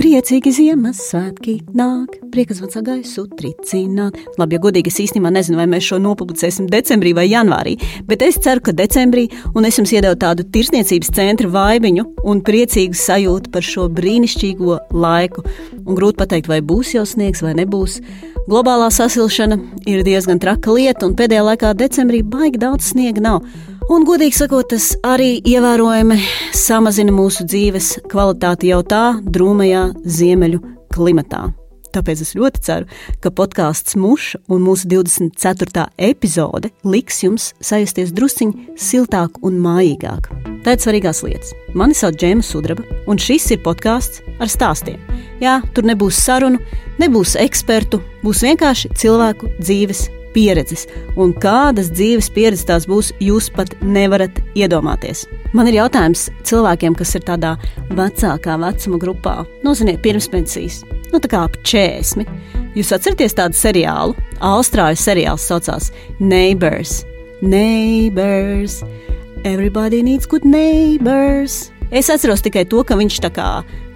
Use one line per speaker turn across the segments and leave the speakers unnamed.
Priecīgi Ziemassvētki nāk, priekas vecā gaisu tricināt. Labi, ja godīgi, es īstenībā nezinu, vai mēs šo nopublicēsim decembrī vai janvārī, bet es ceru, ka decembrī, un es jums iedevu tādu tirsniecības centra vaibiņu un priecīgu sajūtu par šo brīnišķīgo laiku. Un grūti pateikt, vai būs jau sniegs vai nebūs. Globālā sasilšana ir diezgan traka lieta, un pēdējā laikā decembrī baigi daudz sniega nav. Un, godīgi sakot, tas arī ievērojami samazina mūsu dzīves kvalitāti jau tā drūmajā ziemeļu klimatā. Tāpēc es ļoti ceru, ka podkāsts Muša un mūsu 24. epizode liks jums sajusties drusciņi siltāk un mājīgāk. Tā ir svarīgās lietas. Mani sauc Džēma Sudraba, un šis ir podkāsts ar stāstiem. Jā, tur nebūs sarunu, nebūs ekspertu, būs vienkārši cilvēku dzīves pieredzes, un kādas dzīves pieredzes tās būs, jūs pat nevarat iedomāties. Man ir jautājums cilvēkiem, kas ir tādā vecākā vecuma grupā, nu, ziniet, pirmspensijas, nu, tā kā ap 40. Jūs atceraties tādu seriālu? Austrāļu seriāls saucās Neighbors. Neighbors. Everybody needs good neighbors. Es atceros tikai to, ka viņš tā kā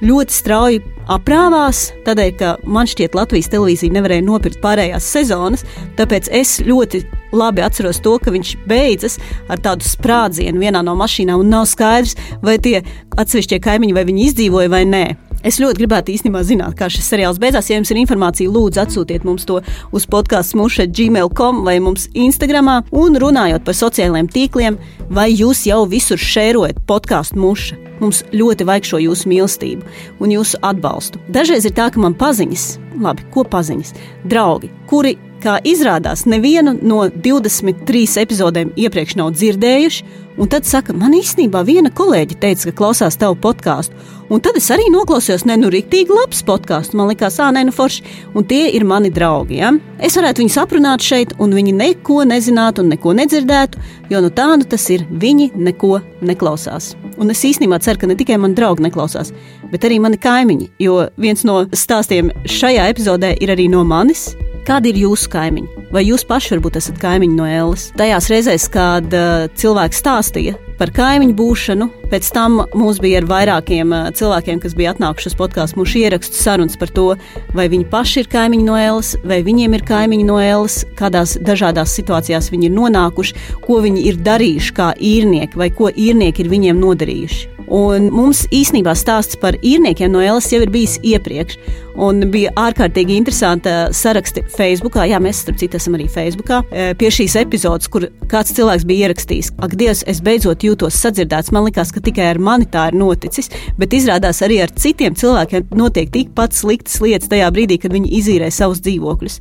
ļoti strauji aprāvās, tādēļ, ka man šķiet, Latvijas televīzija nevarēja nopirkt pārējās sezonas. Tāpēc es ļoti labi atceros to, ka viņš beidzas ar tādu sprādzienu vienā no mašīnām, un nav skaidrs, vai tie atsevišķie kaimiņi vai viņi izdzīvoja vai nē. Es ļoti gribētu īstenībā zināt, kā šis seriāls beidzās. Ja jums ir informācija, lūdzu, atsūtiet mums to uz podkāstu muša gmail.com vai mums Instagram. Un runājot par sociālajiem tīkliem, vai jūs jau visur šērojat podkāstu muša? Mums ļoti vajag šo jūsu mīlestību un jūsu atbalstu. Dažreiz ir tā, ka man paziņas, labi, ko paziņas, draugi, kuri kā izrādās, nevienu no 23 epizodēm iepriekš nav dzirdējuši. Un tad saka, man īstenībā viena kolēģe teica, ka klausās tavu podkāstu. Un tad es arī noklausījos, ne nu rīktīgi labs podkāsts. Man liekas, ah, nē, nu forši. Un tie ir mani draugi. Ja? Es varētu viņus aprunāt šeit, un viņi neko nezinātu un neko nedzirdētu, jo nu tā nu tas ir. Viņi neko neklausās. Un es īstenībā ceru, ka ne tikai mani draugi neklausās, bet arī mani kaimiņi. Jo viens no stāstiem šajā epizodē ir arī no manis. Kādi ir jūsu kaimiņi? Vai jūs paši varbūt esat kaimiņi no Ēlas? Tajās reizēs, kad uh, cilvēks stāstīja par kaimiņu būšanu, pēc tam mums bija ar vairākiem uh, cilvēkiem, kas bija atnākuši uz podkāstu, mūsu ierakstu sarunas par to, vai viņi paši ir kaimiņi no Ēlas, vai viņiem ir kaimiņi no Ēlas, kādās dažādās situācijās viņi ir nonākuši, ko viņi ir darījuši kā īrnieki, vai ko īrnieki ir viņiem nodarījuši. Un mums īstenībā stāsts par īrniekiem no Elas jau ir bijis iepriekš. Un bija ārkārtīgi interesanti saraksti Facebook. Jā, mēs starp citu esam arī Facebook. E, pie šīs epizodes, kur kāds cilvēks bija ierakstījis, ak, Dievs, es beidzot jūtos sadzirdēts. Man liekas, ka tikai ar mani tā ir noticis, bet izrādās arī ar citiem cilvēkiem notiek tikpat sliktas lietas tajā brīdī, kad viņi izīrē savus dzīvokļus.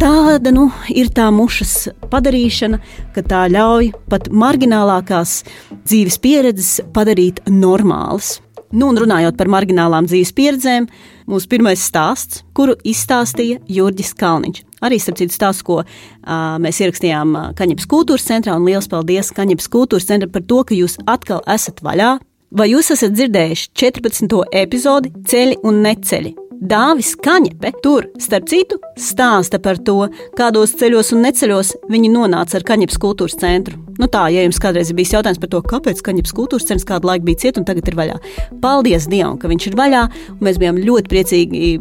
Tāda nu, ir tā mušas padarīšana, ka tā ļauj pat marginālākās dzīves pieredzes padarīt normālas. Nu, un runājot par marginālām dzīves pieredzēm, mūsu pirmais stāsts, kuru izstāstīja Jurģis Kalniņš. Arī starp citu stāstu, ko uh, mēs ierakstījām Kaņepes kultūras centrā, un liels paldies Kaņepes kultūras centram par to, ka jūs atkal esat vaļā. Vai jūs esat dzirdējuši 14. epizodi Ceļi un neceļi? Dāvis Kaņepe tur, starp citu, stāsta par to, kādos ceļos un neceļos viņi nonāca ar Kaņepes kultūras centru. Nu tā, ja jums kādreiz ir bijis jautājums par to, kāpēc Kaņepes kultūras centrs kādu laiku bija ciet un tagad ir vaļā. Paldies Dievam, ka viņš ir vaļā, un mēs bijām ļoti priecīgi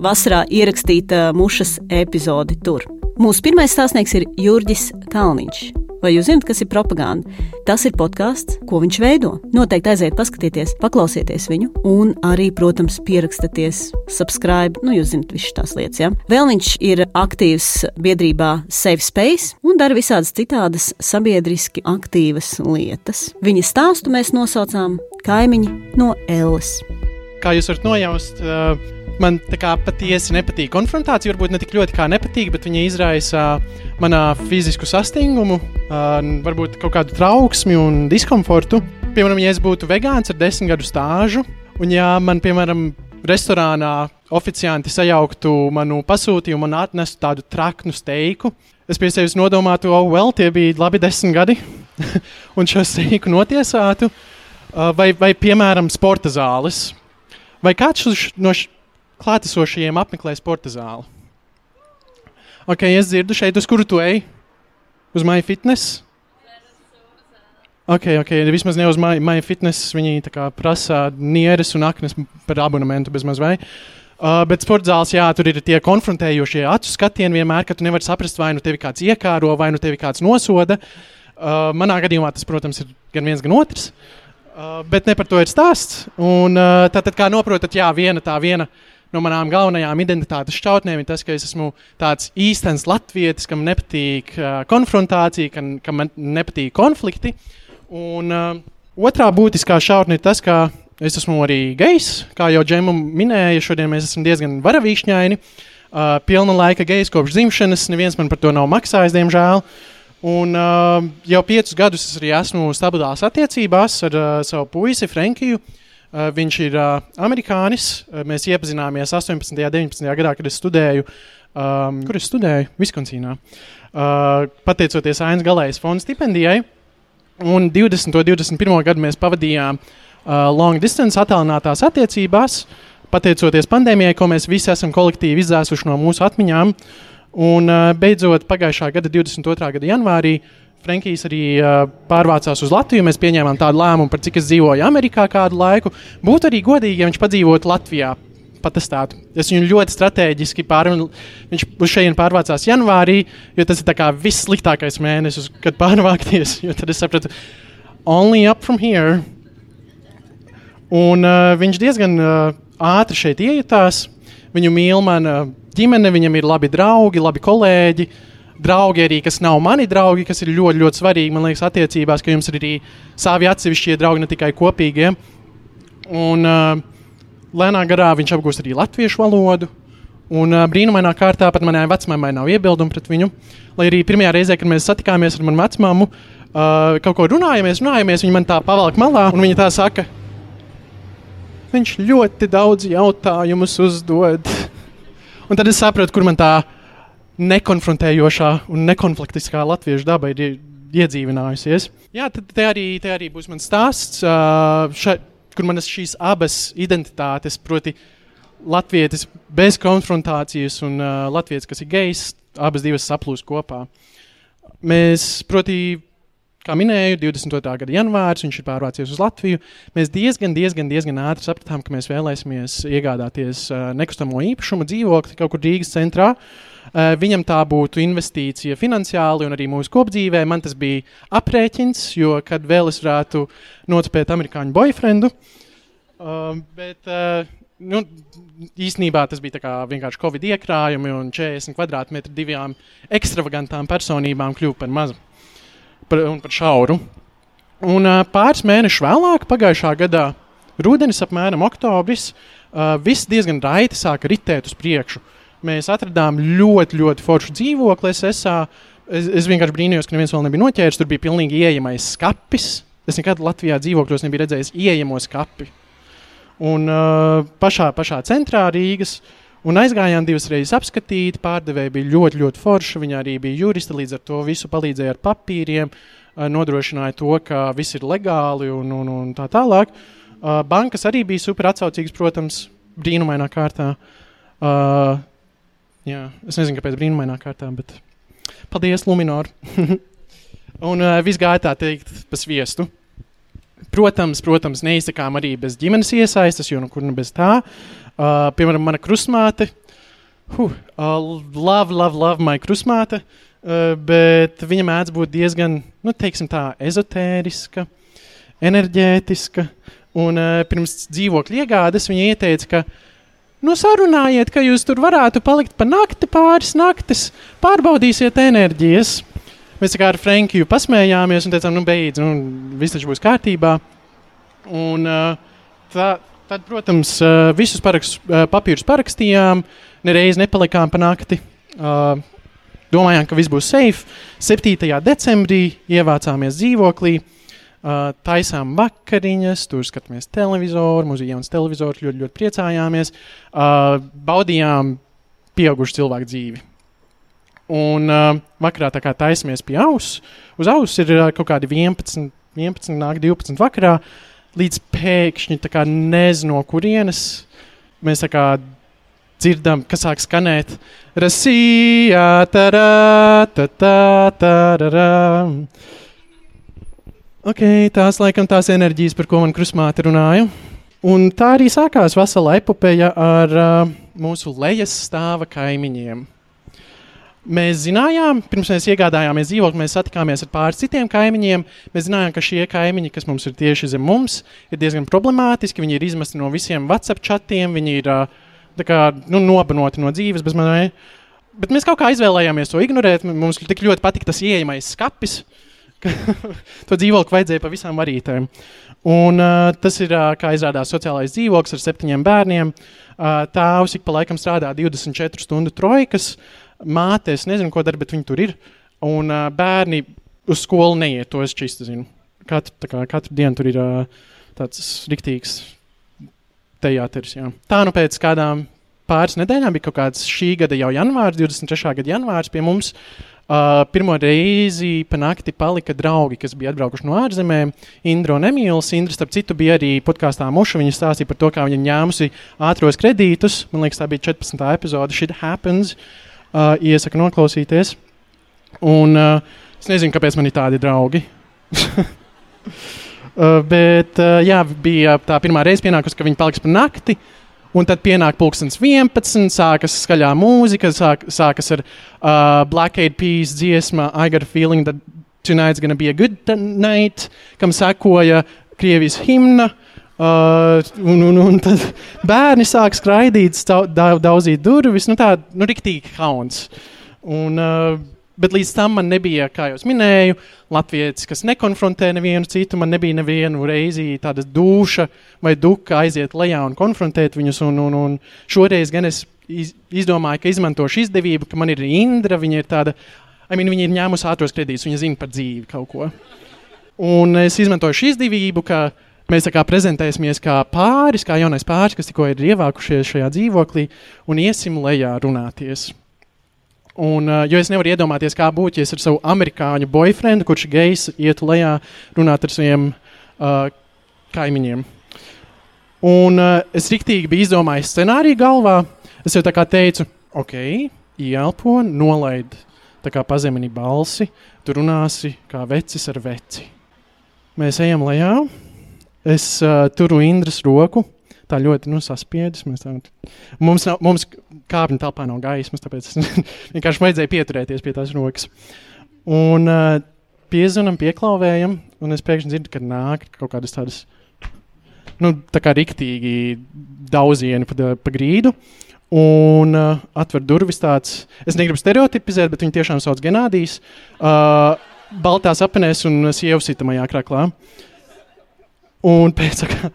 vasarā ierakstīt mušas epizodi tur. Mūsu pirmais stāstnieks ir Jurģis Kalniņš. Vai jūs zināt, kas ir propaganda? Tas ir podkāsts, ko viņš veido. Noteikti aiziet, paskatieties, paklausieties viņu, un arī, protams, pierakstieties, subscribe. Nu, jūs zināt, visas tās lietas. Ja? Vēl viņš ir aktīvs biedrībā Safe Space un dara visādas citādas sabiedriski aktīvas lietas. Viņa stāstu mēs nosaucām Kaimiņi no Elles.
Kā jūs varat nojaust? Uh man patiesi nepatīk konfrontācija. Varbūt ne tik ļoti kā nepatīk, bet viņa izraisa manā fizisku sastingumu, varbūt kaut kādu trauksmi un diskomfortu. Piemēram, ja es būtu vegāns ar desmit gadu stāžu, un ja man, piemēram, restorānā oficianti sajauktu manu pasūtījumu un atnestu tādu traknu steiku, es pie sevis nodomātu, oh, well, tie bija labi desmit gadi, un šo steiku notiesātu. Vai, vai, piemēram, sporta zāles. Vai kāds no klātesošajiem apmeklē sporta zāli. Ok, es dzirdu šeit, uz kuru tu ej? Uz Maija Fitness? Ok, ok, vismaz ne uz MyFitness. Viņi prasa nieres un aknes par abonementu bezmaz vai. Uh, bet sporta zāles, jā, tur ir tie konfrontējošie acu skatieni vienmēr, ka tu nevari saprast, vai nu tevi kāds iekāro, vai nu tevi kāds nosoda. Uh, manā gadījumā tas, protams, ir gan viens, gan otrs. Uh, bet ne par to ir stāsts. Un, uh, tātad, kā noprotat, jā, viena tā viena no manām galvenajām identitātes šķautnēm ir tas, ka es esmu tāds īstenis latvietis, kam nepatīk uh, konfrontācija, kam, kam nepatīk konflikti. Un uh, otrā būtiskā šautne ir tas, ka es esmu arī gejs. Kā jau Džema minēja, šodien mēs esam diezgan varavīšņaini. Uh, pilna laika gejs kopš dzimšanas, neviens man par to nav maksājis, diemžēl. Un uh, jau piecus gadus es arī esmu stabilās attiecībās ar uh, savu puisi Frankiju. Uh, viņš ir uh, amerikānis. Uh, mēs iepazināmies 18. un 19. gadā, kad es studēju. Um, kur es studēju? Viskonsīnā. Uh, pateicoties Ainas galējas fonda stipendijai. Un 20. un 21. gadu mēs pavadījām uh, long distance attālinātās attiecībās, pateicoties pandēmijai, ko mēs visi esam kolektīvi izzēsuši no mūsu atmiņām. Un uh, beidzot, pagājušā gada 22. gada janvārī uh, Frankijs arī uh, pārvācās uz Latviju. Mēs pieņēmām tādu lēmumu, par cik es dzīvoju Amerikā kādu laiku. Būtu arī godīgi, ja viņš padzīvotu Latvijā. Patestētu. Es viņu ļoti strateģiski pārvācu. Viņš uz šejienes pārvācās janvārī, jo tas ir vissliktākais mēnesis, kad pārvākties. Tad es sapratu, only up from here. Un uh, viņš diezgan uh, ātri šeit iejutās. Viņu mīl mana ģimene, viņam ir labi draugi, labi kolēģi. Uh, draugi arī, kas nav mani draugi, kas ir ļoti, ļoti svarīgi. Man liekas, attiecībās, ka jums ir arī savi atsevišķie draugi, ne tikai kopīgie. Un uh, lēnā garā viņš apgūst arī latviešu valodu. Un uh, brīnumainā kārtā pat manai vecmāmai nav iebildumu pret viņu. Lai arī pirmajā reizē, kad mēs satikāmies ar manu vecmāmu, uh, kaut ko runājamies, runājamies, viņa man tā pavalk malā un viņa tā saka, viņš ļoti daudz jautājumus uzdod. Un tad es sapratu, kur man tā ir nekonfrontējošā un nekonfliktiskā latviešu daba ir iedzīvinājusies. Jā, tad te arī, te arī būs mans stāsts, še, kur manas šīs abas identitātes, proti, latvietis bez konfrontācijas un uh, latvietis, kas ir gejs, abas divas saplūst kopā. Mēs, proti, kā minēju, 22. gada janvāris, viņš ir pārvācies uz Latviju. Mēs diezgan, diezgan, diezgan ātri sapratām, ka mēs vēlēsimies iegādāties uh, nekustamo īpašumu dzīvokli kaut kur Rīgas centrā. Uh, viņam tā būtu investīcija finansiāli un arī mūsu kopdzīvē. Man tas bija aprēķins, jo kad vēl es varētu notspēt amerikāņu boyfriendu. Uh, bet, uh, nu, īsnībā tas bija vienkārši Covid iekrājumi un 40 kvadrātmetri divām ekstravagantām personībām kļuva par mazu par, un par šauru. Un uh, pāris mēnešus vēlāk, pagājušā gadā, rudenis, apmēram oktobris, uh, viss diezgan raiti sāka ritēt uz priekšu. Mēs atradām ļoti, ļoti foršu dzīvokli. Es, esā, es, es vienkārši brīnījos, ka neviens vēl nebija noķēris. Tur bija pilnīgi ieejamais skats. Es nekad Latvijā dzīvokļos nebiju redzējis ieejamo skapi. Un uh, pašā, pašā centrā Rīgas. Un aizgājām divas reizes apskatīt. Pārdevēja bija ļoti, ļoti forša. Viņa arī bija jurista, līdz ar to visu palīdzēja ar papīriem, uh, nodrošināja to, ka viss ir legāli un, un, un tā tālāk. Uh, bankas arī bija super atsaucīgas, protams, brīnumainā kārtā. Uh, Jā, es nezinu, kāpēc brīnumainā kārtā, bet paldies, Luminor. un uh, viss gāja tā teikt pa sviestu. Protams, protams, neizsakām arī bez ģimenes iesaistas, jo nu kur nu bez tā. Uh, piemēram, mana krusmāte. Huh, uh, love, love, love, my krusmāte. Uh, bet viņa mēdz būt diezgan, nu, teiksim tā, ezotēriska, enerģētiska. Un uh, pirms dzīvokļa iegādes viņa ieteica, ka Nu, sarunājiet, ka jūs tur varētu palikt pa nakti, pāris naktis, pārbaudīsiet enerģijas. Mēs kā ar Frankiju pasmējāmies un teicām, nu, beidz, nu, viss taču būs kārtībā. Un, tā, tad, protams, visus parakst, papīrus parakstījām, nereiz nepalikām pa nakti. Domājām, ka viss būs safe. 7. decembrī ievācāmies dzīvoklī. Uh, taisām vakariņas, tur skatāmies televizoru, bija jauns televizors, ļoti, ļoti priecājāmies. Uh, baudījām pieaugušu cilvēku dzīvi. Un uh, vakarā tā kā taisamies pie auss, uz auss ir uh, kaut kādi 11, 11, nāk 12 vakarā, līdz pēkšņi tā kā nezinu no kurienes. Mēs tā kā dzirdam, kas sāk skanēt. Rasija, tarā, tā, tā, tā, tā, tā. Okay, tās laikam tās enerģijas, par ko man krusmāte runāja. Un tā arī sākās vesela epopeja ar uh, mūsu lejas stāva kaimiņiem. Mēs zinājām, pirms mēs iegādājāmies dzīvokli, mēs satikāmies ar pāris citiem kaimiņiem. Mēs zinājām, ka šie kaimiņi, kas mums ir tieši zem mums, ir diezgan problemātiski. Viņi ir izmesti no visiem WhatsApp chatiem, viņi ir kā, nu, nobanoti no dzīves bez manai. Bet mēs kaut kā izvēlējāmies to ignorēt. Mums tik ļoti patika tas ieejamais skats, ka to dzīvokli vajadzēja pa visām varītēm. Un, uh, tas ir, uh, kā izrādās, sociālais dzīvoklis ar septiņiem bērniem. Uh, Tēvs ik pa laikam strādā 24 stundu trojkas. Māte, es nezinu, ko dara, bet viņi tur ir. Un uh, bērni uz skolu neiet, to es čīsti zinu. Katru, kā, katru dienu tur ir uh, tāds riktīgs teātris. Tā nu pēc kādām pāris nedēļām bija kaut kāds šī gada jau janvārs, 23. gada janvārs pie mums. Uh, pirmo reizi pa nakti palika draugi, kas bija atbraukuši no ārzemēm. Indra un Emīls. Indra, starp citu, bija arī podkāstā Muša. Viņa stāstīja par to, kā viņa ņēmusi ātros kredītus. Man liekas, tā bija 14. epizode. Shit happens. Uh, iesaku noklausīties. Un uh, es nezinu, kāpēc man ir tādi draugi. uh, bet uh, jā, bija tā pirmā reize pienākusi, ka viņi paliks par nakti. Uh, Un tad pienāk pulkstenis 11, sākas skaļā mūzika, sāk, sākas ar uh, Black Eyed Peas dziesma I got a feeling that tonight's gonna be a good night, kam sekoja Krievijas himna. Uh, un, un, un tad bērni sāk skraidīt, daudzīt durvis. Nu, tā, nu, riktīgi kauns. Un, uh, Bet līdz tam man nebija, kā jau minēju, Latvijas, kas nekonfrontē nevienu citu. Man nebija nevienu reizi tāda duša vai duka aiziet lejā un konfrontēt viņus. Un, un, un šoreiz gan es iz, izdomāju, ka izmantošu izdevību, ka man ir Indra. Viņa ir tāda, I mean, viņa ir ņēmusi ātros kredītus, viņa zina par dzīvi kaut ko. Un es izmantoju šī izdevību, ka mēs kā prezentēsimies kā pāris, kā jaunais pāris, kas tikko ir ievākušies šajā dzīvoklī, un iesim lejā runāties. Un, uh, jo es nevaru iedomāties, kā būtu, ja es ar savu amerikāņu boyfriendu, kurš ir gejs, ietu lejā runāt ar saviem uh, kaimiņiem. Un uh, es riktīgi biju izdomājis scenāriju galvā. Es jau tā kā teicu, ok, ielpo, nolaid tā kā pazemini balsi, tu runāsi kā vecis ar veci. Mēs ejam lejā, es uh, turu Indras roku, tā ļoti nu, saspiedis. Tā, mums, nav, mums kāpņu telpā nav gaismas, tāpēc vienkārši vajadzēja pieturēties pie tās rokas. Un uh, piezvanām, pieklauvējam, un es pēkšņi dzirdu, ka nāk kaut kādas tādas, nu, tā kā riktīgi daudzieni pa, pa grīdu. Un uh, atver durvis tāds, es negribu stereotipizēt, bet viņi tiešām sauc Genādijs. Uh, baltās apēnēs un sievas itamajā kraklā. Un pēc tam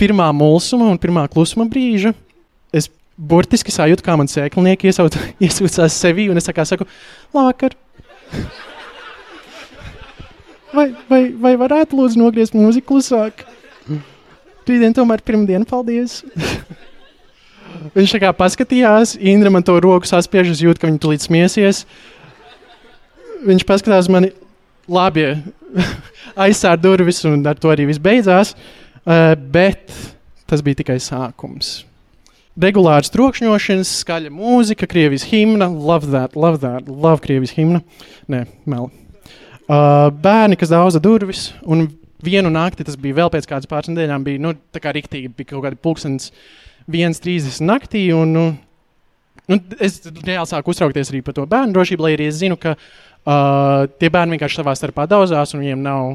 pirmā mulsuma un pirmā klusuma brīža es burtiski sajūtu, kā man sēklinieki iesaucās sevi, un es tā kā saku, labvakar! Vai, vai, vai varētu lūdzu nogriezt mūziku klusāk? Rītdien tomēr pirmdiena, paldies! Viņš tā kā paskatījās, Indra man to roku saspiež, es jūtu, ka viņa tulīt smiesies. Viņš paskatās mani, labi, aizsār durvis, un ar to arī viss beidzās. Uh, bet tas bija tikai sākums. Regulārs trokšņošanas, skaļa mūzika, Krievijas himna, love that, love that, love Krievijas himna. Nē, meli. Uh, bērni, kas dauza durvis, un vienu nakti, tas bija vēl pēc kādas pāris nedēļām, bija nu, tā kā riktīgi, bija kaut kādi pulkstenis 1.30 naktī, un nu, nu, es reāli sāku uztraukties arī par to bērnu drošību, lai arī es zinu, ka uh, tie bērni vienkārši savā starpā daudzās, un viņiem nav,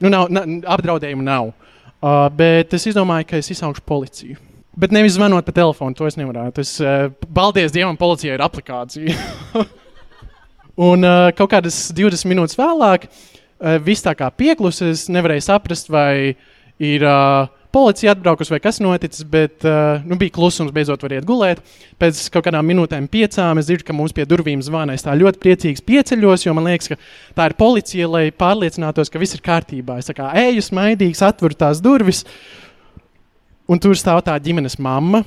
nu, nav, nav apdraudējumu nav. Uh, bet es izdomāju, ka es izsaukšu policiju. Bet nevis zvanot pa telefonu, to es nevarētu. Es, uh, paldies Dievam, policijai ir aplikācija. un uh, kaut kādas 20 minūtes vēlāk, uh, viss tā kā pieklusa, es nevarēju saprast, vai ir uh, policija atbraukusi vai kas noticis, bet uh, nu, bija klusums, beidzot var iet gulēt. Pēc kaut kādām minūtēm, piecām, es dzirdu, ka mums pie durvīm zvana. Es tā ļoti priecīgs pieceļos, jo man liekas, ka tā ir policija, lai pārliecinātos, ka viss ir kārtībā. Es kā eju smaidīgs, atveru tās durvis, un tur stāv tā ģimenes mamma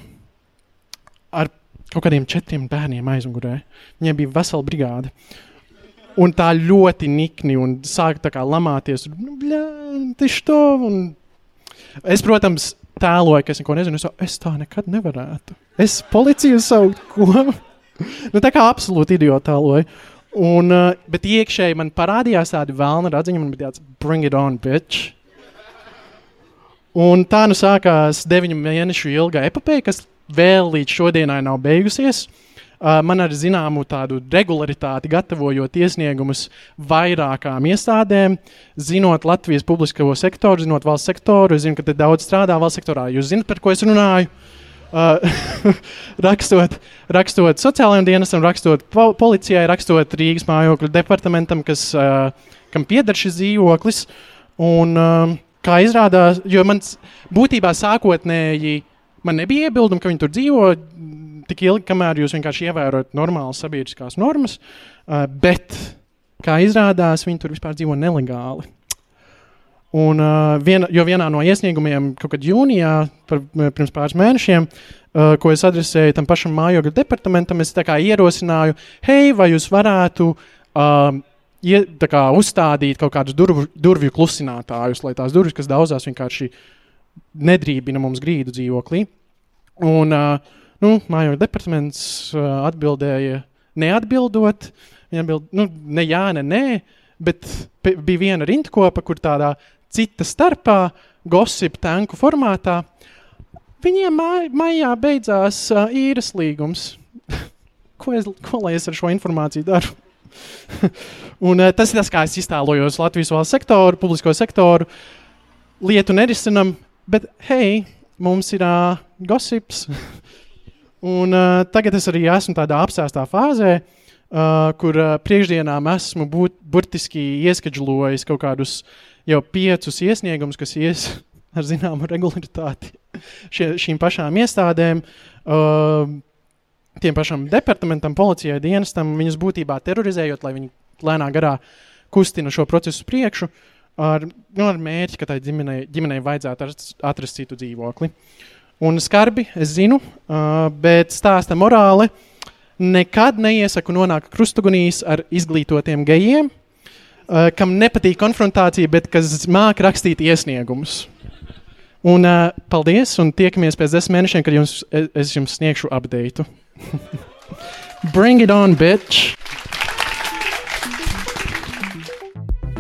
ar kaut kādiem četriem bērniem aizmugurē. Viņiem bija vesela brigāde. Un tā ļoti nikni un sāk tā kā lamāties. Nu, bļā, tas to, un Es, protams, tēloju, ka es neko nezinu. Es, es tā nekad nevarētu. Es policiju saukt, ko? nu, tā kā absolūti idioti tēloju. Un, uh, bet iekšēji man parādījās tāda vēlna radziņa, man bija tāds bring it on, bitch. Un tā nu sākās deviņu mēnešu ilga epopeja, kas vēl līdz šodienai nav beigusies. Uh, man ar zināmu tādu regularitāti gatavojot iesniegumus vairākām iestādēm, zinot Latvijas publisko sektoru, zinot valsts sektoru, es zinu, ka te daudz strādā valsts sektorā. Jūs zinat, par ko es runāju? Uh, rakstot, rakstot sociālajiem dienestam, rakstot po policijai, rakstot Rīgas mājokļu departamentam, kas, uh, kam pieder šis dzīvoklis. Un, kā izrādās, jo man būtībā sākotnēji man nebija iebildumi, ka viņi tur dzīvo tik ilgi, kamēr jūs vienkārši ievērojat normālas sabiedriskās normas, uh, bet, kā izrādās, viņi tur vispār dzīvo nelegāli. Un, uh, viena, jo vienā no iesniegumiem, kaut kad jūnijā, par, pirms pāris mēnešiem, uh, ko es adresēju tam pašam mājokļu departamentam, es ierosināju, hei, vai jūs varētu uh, ie, kā, uzstādīt kaut kādus durvju, durvju klusinātājus, lai tās durvis, kas daudzās, vienkārši nedrībina mums grīdu dzīvoklī. Un, uh, Nu, mājokļu departaments uh, atbildēja, neatbildot. Viņa atbild, nu, ne jā, ne nē, bet bija viena rindkopa, kur tādā cita starpā, gossip tanku formātā. Viņiem maj, maijā beidzās uh, īres līgums. ko, es, ko lai es ar šo informāciju daru? un, uh, tas ir tas, kā es iztēlojos Latvijas valsts sektoru, publisko sektoru. Lietu nerisinam, bet hei, mums ir uh, gossips. Un, uh, tagad es arī esmu tādā apsēstā fāzē, uh, kur uh, priekšdienām esmu būt, burtiski ieskaģelojis kaut kādus jau piecus iesniegumus, kas ies ar zināmu regularitāti šie, šīm pašām iestādēm. Uh, tiem pašam departamentam, policijai, dienestam, viņus būtībā terorizējot, lai viņi lēnā garā kustina šo procesu priekšu, ar, nu, ar mērķi, ka tai ģimenei, ģimenei vajadzētu atrast citu dzīvokli. Uh, un skarbi, es zinu, bet stāsta morāli. Nekad neiesaku nonākt krustugunīs ar izglītotiem gejiem, kam nepatīk konfrontācija, bet kas māca rakstīt iesniegumus. Un, paldies, un tiekamies pēc desmit mēnešiem, kad jums, es jums sniegšu update. Bring it on, bitch!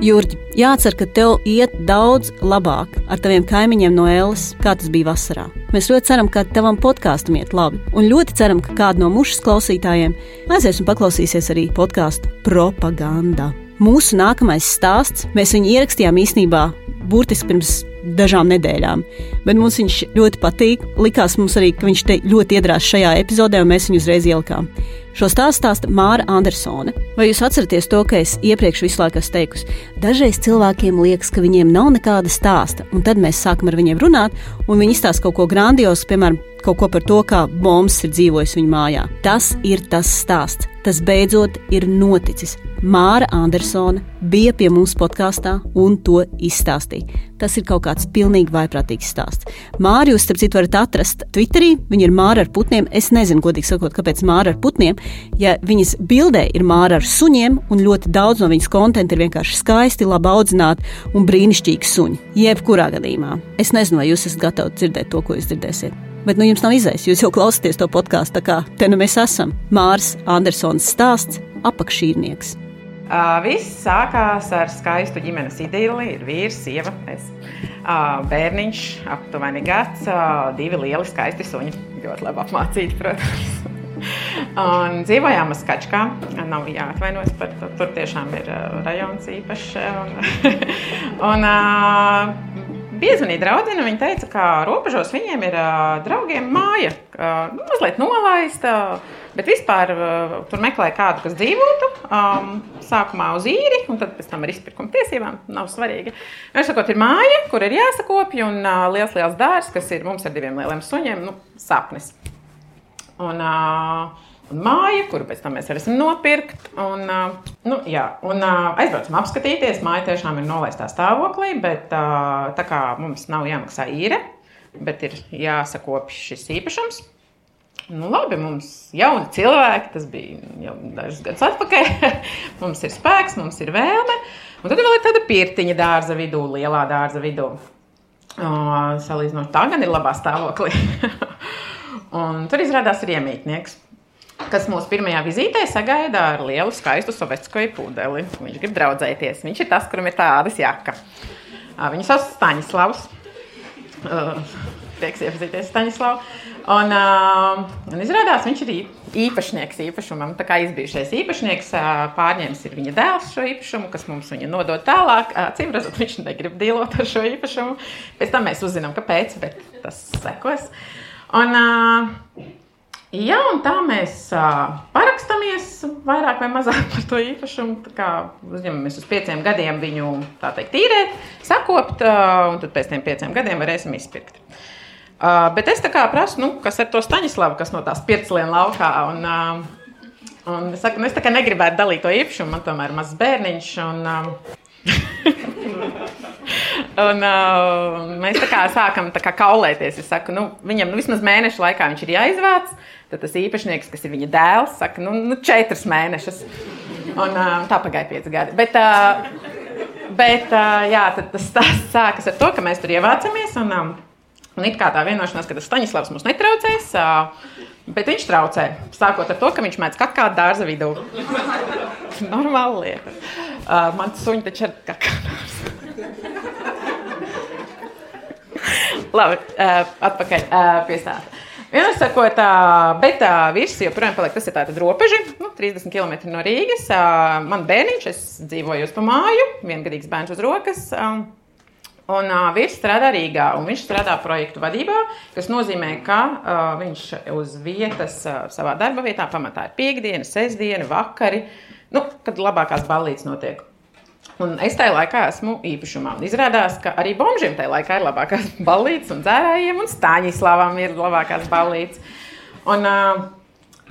Jurģi, jācer, ka tev iet daudz labāk ar taviem kaimiņiem no Ēlas, kā tas bija vasarā. Mēs ļoti ceram, ka tavam podkāstam iet labi, un ļoti ceram, ka kāda no mušas klausītājiem aizies un paklausīsies arī podkāstu propaganda. Mūsu nākamais stāsts, mēs viņu ierakstījām īstenībā burtiski pirms dažām nedēļām. Bet mums viņš ļoti patīk. Likās mums arī, ka viņš te ļoti iedrās šajā epizodē, un mēs viņu uzreiz ielikām. Šo stāstu stāsta Māra Andersone. Vai jūs atceraties to, ka es iepriekš visu laiku esmu teikusi? Dažreiz cilvēkiem liekas, ka viņiem nav nekāda stāsta, un tad mēs sākam ar viņiem runāt, un viņi izstāsta kaut ko grandiozu, piemēram, kaut ko par to, kā bombs ir dzīvojis viņu mājā. Tas ir tas stāsts. Tas beidzot ir noticis. Māra Andersone bija pie mums podkāstā un to izstāstīja. Tas ir kaut kāds pilnīgi vaiprātīgs stāsts. Māri jūs, starp citu, varat atrast Twitterī. Viņa ir Māra ar putniem. Es nezinu, godīgi sakot, kāpēc Māra ar putniem. Ja viņas bildē ir Māra ar suņiem, un ļoti daudz no viņas konta ir vienkārši skaisti, labi audzināti un brīnišķīgi suņi. Jebkurā gadījumā. Es nezinu, vai jūs esat gatavi dzirdēt to, ko jūs dzirdēsiet. Bet nu, jums nav izējas, jūs jau klausāties to podkāstu. Tā kā te nu mēs esam. Mārs Andersons stāsts - apakšīrnieks.
Viss sākās ar skaistu ģimenes idili. Ir vīrs, sieva, es. Bērniņš, aptuveni gads, divi lieli skaisti suņi. Ļoti labi apmācīti, protams. un dzīvojām uz Kačkā. Nav jāatvainojas par to. Tur tiešām ir rajons īpašs. Un, un, piezvanīja draudzene. Viņa teica, ka robežos viņiem ir draugiem māja, nu, mazliet nolaista. Bet vispār tur meklēja kādu, kas dzīvotu. Um, sākumā uz īri, un tad pēc tam ar izpirkuma tiesībām. Nav svarīgi. Viņš sakot, ir māja, kur ir jāsakopja, un liels, liels dārzs, kas ir mums ar diviem lieliem suņiem, nu, sapnis. Un, uh, un māja, kuru pēc tam mēs varēsim nopirkt. Un, uh, nu, jā, un uh, aizbraucam apskatīties. Māja tiešām ir nolaistā stāvoklī, bet uh, tā kā mums nav jāmaksā īre, bet ir jāsakopj šis īpašums. Nu, labi, mums ir jauni cilvēki, tas bija jau dažus gadus atpakaļ. mums ir spēks, mums ir vēlme. Un tad vēl ir tāda pirtiņa dārza vidū, lielā dārza vidū. Uh, Salīdzinot, tā gan ir labā stāvoklī. un tur izrādās ir iemītnieks. Kas mūsu pirmajā vizītē sagaida ar lielu, skaistu sovietiskoju pudeli. Viņš grib draudzēties. Viņš ir tas, kuram ir tādas jaka. Viņu sauc Staņislavs. Prieks iepazīties Staņislavu. Un, un izrādās, viņš ir īpašnieks īpašumam. Tā kā izbijušais īpašnieks pārņēmis ir viņa dēls šo īpašumu, kas mums viņa nodod tālāk. Cīm redzot, viņš negrib dīlot ar šo īpašumu. Pēc tam mēs uzzinām, kāpēc, bet tas sekos. Un, uh, Jā, un tā mēs uh, parakstāmies vairāk vai mazāk par to īpašumu. Uzņemamies uz pieciem gadiem viņu teikt, tīrēt, sakopt, uh, un tad pēc tam pieciem gadiem varēsim izpirkt. Uh, bet es tā kā prasu, nu, kas ir to Staņislavu, kas no tās pieclienas laukā. Un, uh, un es, saku, nu, es negribētu dalīt to īpašumu, man tomēr ir mazs bērniņš. Un, uh, Un, uh, mēs tā kā sākam tā kā kaulēties. Es saku, nu, viņam nu, vismaz mēnešu laikā viņš ir jāizvāc. Tad tas īpašnieks, kas ir viņa dēls, saka, nu, nu četras mēnešus. Un, uh, tā pagāja pieci gadi. Bet, uh, bet uh, jā, tas, tas sākas ar to, ka mēs tur ievācamies. Un, um, un it kā tā vienošanās, ka tas Staņislavs mums netraucēs. Uh, Bet viņš traucē. Sākot ar to, ka viņš mēdz kakā dārza vidū. Normāla lieta. Uh, man suņi taču ir kakā dārza. Labi, uh, atpakaļ uh, pie stāsta. Vienmēr sakot, uh, bet uh, virs joprojām paliek tas ir tāds robeža, nu, 30 km no Rīgas. Man bērniņš, es dzīvoju uz māju, viengadīgs bērns uz rokas. Un uh, vīrs strādā Rīgā, un viņš strādā projektu vadībā, kas nozīmē, ka uh, viņš uz vietas, uh, savā darba vietā, pamatā ir piekdiena, sestdiena, vakari, nu, kad labākās ballītes notiek. Un es tajā laikā esmu īpašumā. Izrādās, ka arī bombžiem tajā laikā ir labākās balīdzes, un dzērājiem un stāņislavam ir labākās balīdzes. Un, uh,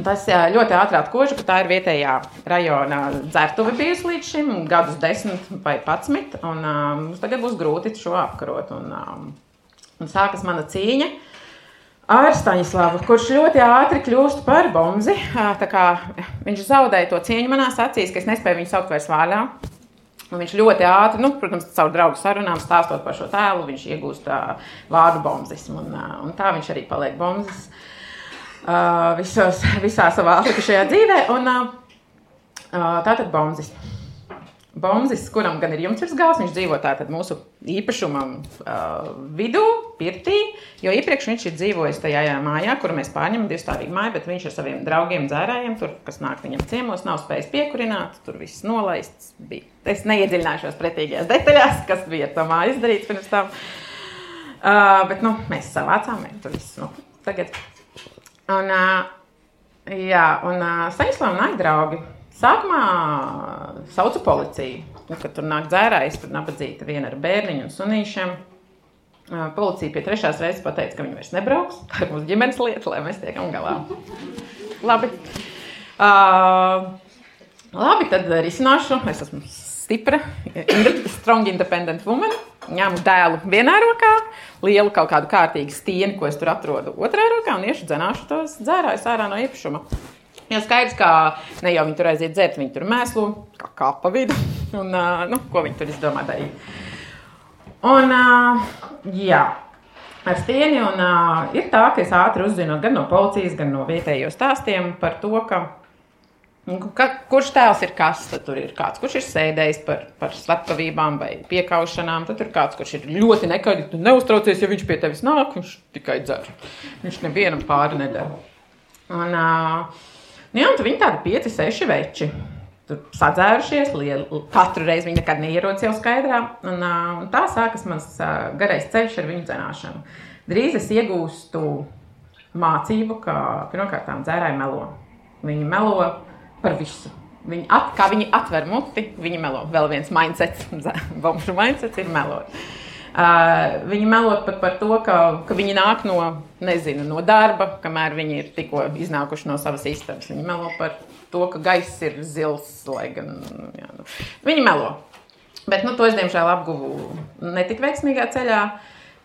Tas ļoti ātri atkoža, ka tā ir vietējā rajona dzērtuve bijusi līdz šim, gadus desmit vai patsmit. Un, um, mums tagad būs grūti šo apkarot. Un, um, un sākas mana cīņa ar Staņislavu, kurš ļoti ātri kļūst par bomzi. Viņš zaudēja to cieņu manās acīs, ka es nespēju viņu saukt vairs vārdā. Un viņš ļoti ātri, nu, protams, caur draugu sarunām, stāstot par šo tēlu, viņš iegūst uh, vārdu bombzismu. Un, uh, un tā viņš arī paliek bombzis uh, visos, visā savā atlikušajā dzīvē. Un, uh, tā tad bombzis. Bombzis, kuram gan ir jumts virs galvas, viņš dzīvo tātad mūsu īpašumam uh, vidū, pirtī, jo iepriekš viņš ir dzīvojis tajā mājā, kuru mēs pārņemam, divstāvīgu māju, bet viņš ar saviem draugiem, dzērājiem, tur, kas nāk viņam ciemos, nav spējis piekurināt, tur viss nolaists bija. Es neiedziļināšos pretīgajās detaļās, kas bija ar to māju izdarīts pirms tam. Uh, bet, nu, mēs savācām, mēs tur viss, nu, tagad. Un, uh, jā, un uh, saņemsim nāk draugi Sākumā sauca policiju, nu, kad tur nāk dzērājs, tur nabadzīta viena ar bērniņu un sunīšiem. Policija pie trešās reizes pateica, ka viņi vairs nebrauks. Tā ir mūsu ģimenes lieta, lai mēs tiekam galā. Labi. Uh, labi, tad risināšu. Es esmu stipra, strong, independent woman. Ņemu dēlu vienā rokā, lielu kaut kādu kārtīgu stieni, ko es tur atrodu otrā rokā, un iešu dzenāšu tos dzērājus ārā no īpašuma. Jā, skaidrs, ka ne jau viņi tur aiziet dzert, viņi tur mēslu, kā kāpa vidu, un nu, ko viņi tur izdomā darīt. Un, jā, ar stieni, un ir tā, ka es ātri uzzinu gan no policijas, gan no vietējo stāstiem par to, ka Ka, kurš tēls ir kas? Tad tur ir kāds, kurš ir sēdējis par, par slepkavībām vai piekaušanām. Tad ir kāds, kurš ir ļoti nekaļķis. Tu neuztraucies, ja viņš pie tevis nāk, viņš tikai dzer. Viņš nevienam pāri nedara. Un, uh, Nu, jā, un viņi tādi pieci, seši veči. Tur sadzērušies, lieli, katru reizi viņi nekad neierodas jau skaidrā. Un, un tā sākas mans garais ceļš ar viņu dzināšanu. Drīz es iegūstu mācību, ka pirmkārt dzērāji melo. Viņi melo par visu. Viņi at, kā viņi atver muti, viņi melo. Vēl viens mindsets, bombuļu mindsets ir melot. Uh, viņi melo pat par to, ka, ka viņi nāk no, nezinu, no darba, kamēr viņi ir tikko iznākuši no savas istabas. Viņi melo par to, ka gaiss ir zils, gan jā, nu. viņi melo. Bet nu, to es diemžēl apguvu netik veiksmīgā ceļā.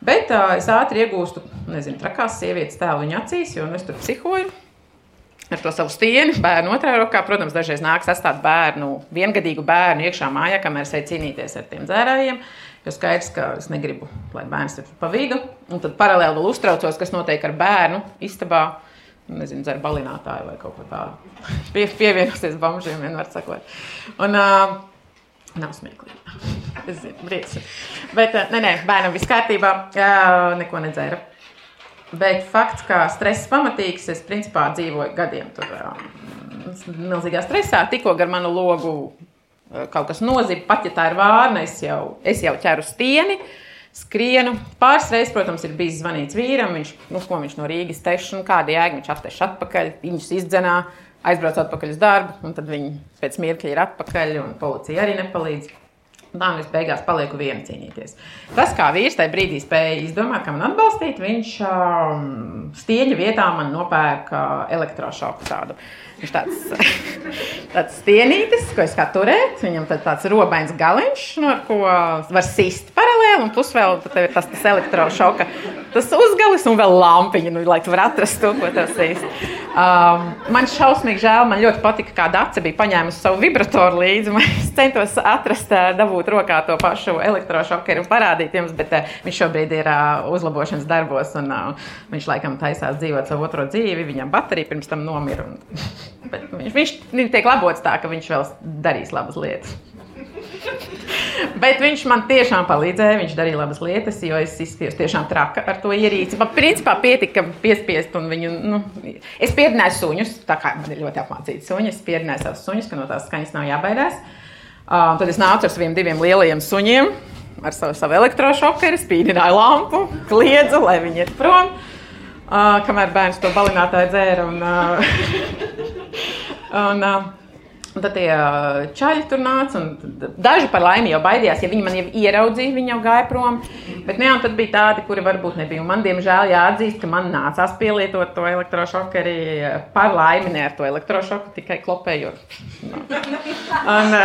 Bet uh, es ātri iegūstu, nezinu, trakās sievietes tēlu viņa acīs, jo nu, es tur psihoju ar to savu stieni, bērnu otrā rokā. Protams, dažreiz nāks atstāt bērnu, viengadīgu bērnu iekšā mājā, kamēr es eju cīnīties ar tiem dzērājiem. Jo skaidrs, ka es negribu, lai bērns ir pa vidu. Un tad paralēli vēl uztraucos, kas notiek ar bērnu istabā. nezinu, dzer balinātāju vai kaut ko tādu. Pie, pievienosies bombžiem, vienmēr sakot. Un, uh, Nav smieklīgi. Es zinu, brīdis. Bet, nē, nē, bērnam viss kārtībā, uh, neko nedzēra. Bet fakts, ka stress pamatīgs, es principā dzīvoju gadiem tur milzīgā stresā, tikko gar manu logu kaut kas nozīmē, pat ja tā ir vārna, es jau, es jau ķeru stieni. Skrienu. Pāris reizes, protams, ir bijis zvanīts vīram. Viņš, nu, ko viņš no Rīgas teiks, un kāda jēga viņš atteiks atpakaļ. Viņš izdzenā, aizbrauc atpakaļ uz darbu, un tad viņi pēc mirkļa ir atpakaļ, un policija arī nepalīdz. Tā nu es beigās palieku viena cīnīties. Tas, kā vīrs tajā brīdī spēja izdomāt, kā man atbalstīt, viņš um, stieņa vietā man nopērka elektrošoku tādu. Viņš tāds, tāds stienītis, ko es kā turēt. Viņam tāds robains galiņš, no ko var sist paralēli, un plus vēl tas, tas elektrošoka tas uzgalis un vēl lampiņa, nu, lai tu varētu atrast to, ko tas ir. Um, man šausmīgi žēl, man ļoti patika, kā Dārsa bija paņēmusi savu vibratoru līdzi. Es centos atrast, dabūt rokā to pašu elektrošokeru un parādīt jums, bet uh, viņš šobrīd ir uh, uzlabošanas darbos un uh, viņš laikam taisās dzīvot savu otro dzīvi. Viņam baterija pirms tam nomira. Un, viņš, viņš tiek labots tā, ka viņš vēl darīs labas lietas. Bet viņš man tiešām palīdzēja. Viņš darīja labas lietas, jo es izskatījos tiešām traka ar to ierīci. Man principā pietika piespiest viņu. Nu, es pieredzēju suņus, tā kā man ir ļoti apmācīti suņi. Es pieredzēju savus suņus, ka no tās skaņas nav jābaidās. Uh, tad es nācu ar saviem diviem lielajiem suņiem, ar savu, savu elektrošokeru, spīdināju lampu, kliedzu, lai viņi iet prom. Uh, kamēr bērns to balinātāju dzēra. Un, uh, un, Un tad tie čaļi tur nāca. Daži par laimi jau baidījās, ja viņi man jau ieraudzīja, viņi jau gāja prom. Bet nu, jā, tad bija tādi, kuri varbūt nebija. Un man, diemžēl, jāatzīst, ka man nācās pielietot to elektrošoku arī par laimi, ne ar to elektrošoku, tikai klopējot. Un,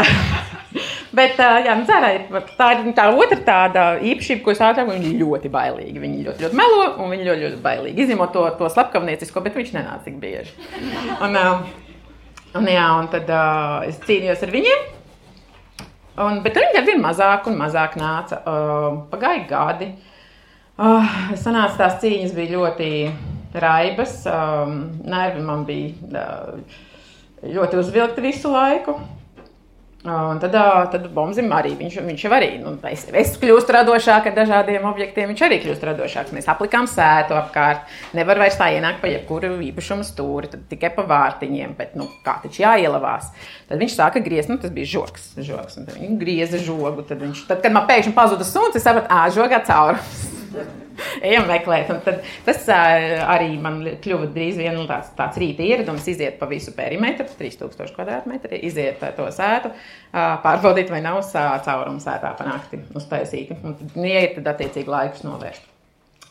bet jā, nu, cerē, tā ir tā otra tāda īpašība, ko es atradu. Viņi ļoti bailīgi. Viņi ļoti, ļoti melo un viņi ļoti, ļoti bailīgi. Izņemot to, to slepkavniecisko, bet viņš nenāca tik bieži. Un, Un, jā, un tad uh, es cīnījos ar viņiem. Un, bet viņi ar vien mazāk un mazāk nāca. Uh, pagāja gadi. Uh, sanāca, tās cīņas bija ļoti raibas. Um, nervi man bija uh, ļoti uzvilkti visu laiku. Un tad, tad Bombzim arī viņš, viņš arī, nu, es, es kļūstu radošāk ar dažādiem objektiem, viņš arī kļūst radošāks. Mēs aplikām sētu apkārt, nevar vairs tā ienākt pa jebkuru īpašumu stūri, tikai pa vārtiņiem, bet, nu, kā taču jāielavās. Tad viņš sāka griezt, nu, tas bija žoks, žoks viņš grieza žogu, tad viņš, tad, kad man pēkšņi pazuda suns, es sapratu, ā, žogā caurums. ejam meklēt. Un tad, tas arī man kļuva drīz vien nu, tāds, tāds rīta ieradums, iziet pa visu perimetru, 3000 km, iziet to sētu, pārbaudīt, vai nav caurums sētā panākti uztaisīti. Un tad ieiet, tad attiecīgi laikus novērst.